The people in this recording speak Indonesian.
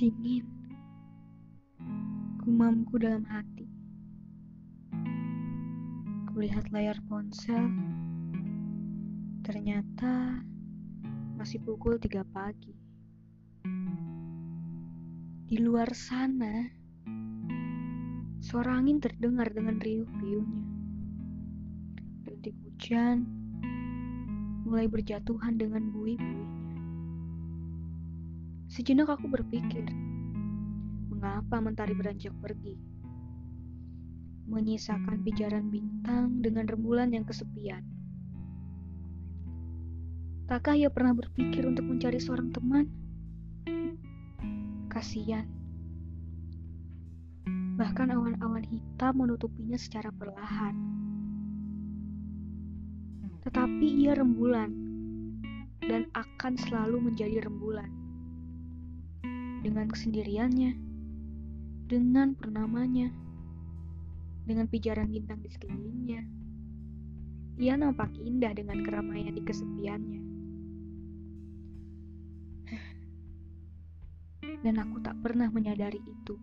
Dingin. Gumamku dalam hati. Kulihat layar ponsel. Ternyata masih pukul 3 pagi. Di luar sana, suara angin terdengar dengan riuh-riuhnya. Rintik hujan mulai berjatuhan dengan buih-buihnya. Sejenak aku berpikir, mengapa mentari beranjak pergi? Menyisakan pijaran bintang dengan rembulan yang kesepian. Takkah ia pernah berpikir untuk mencari seorang teman? Kasian. Bahkan awan-awan hitam menutupinya secara perlahan. Tetapi ia rembulan dan akan selalu menjadi rembulan dengan kesendiriannya, dengan purnamanya, dengan pijaran bintang di sekelilingnya. Ia nampak indah dengan keramaian di kesepiannya. Dan aku tak pernah menyadari itu.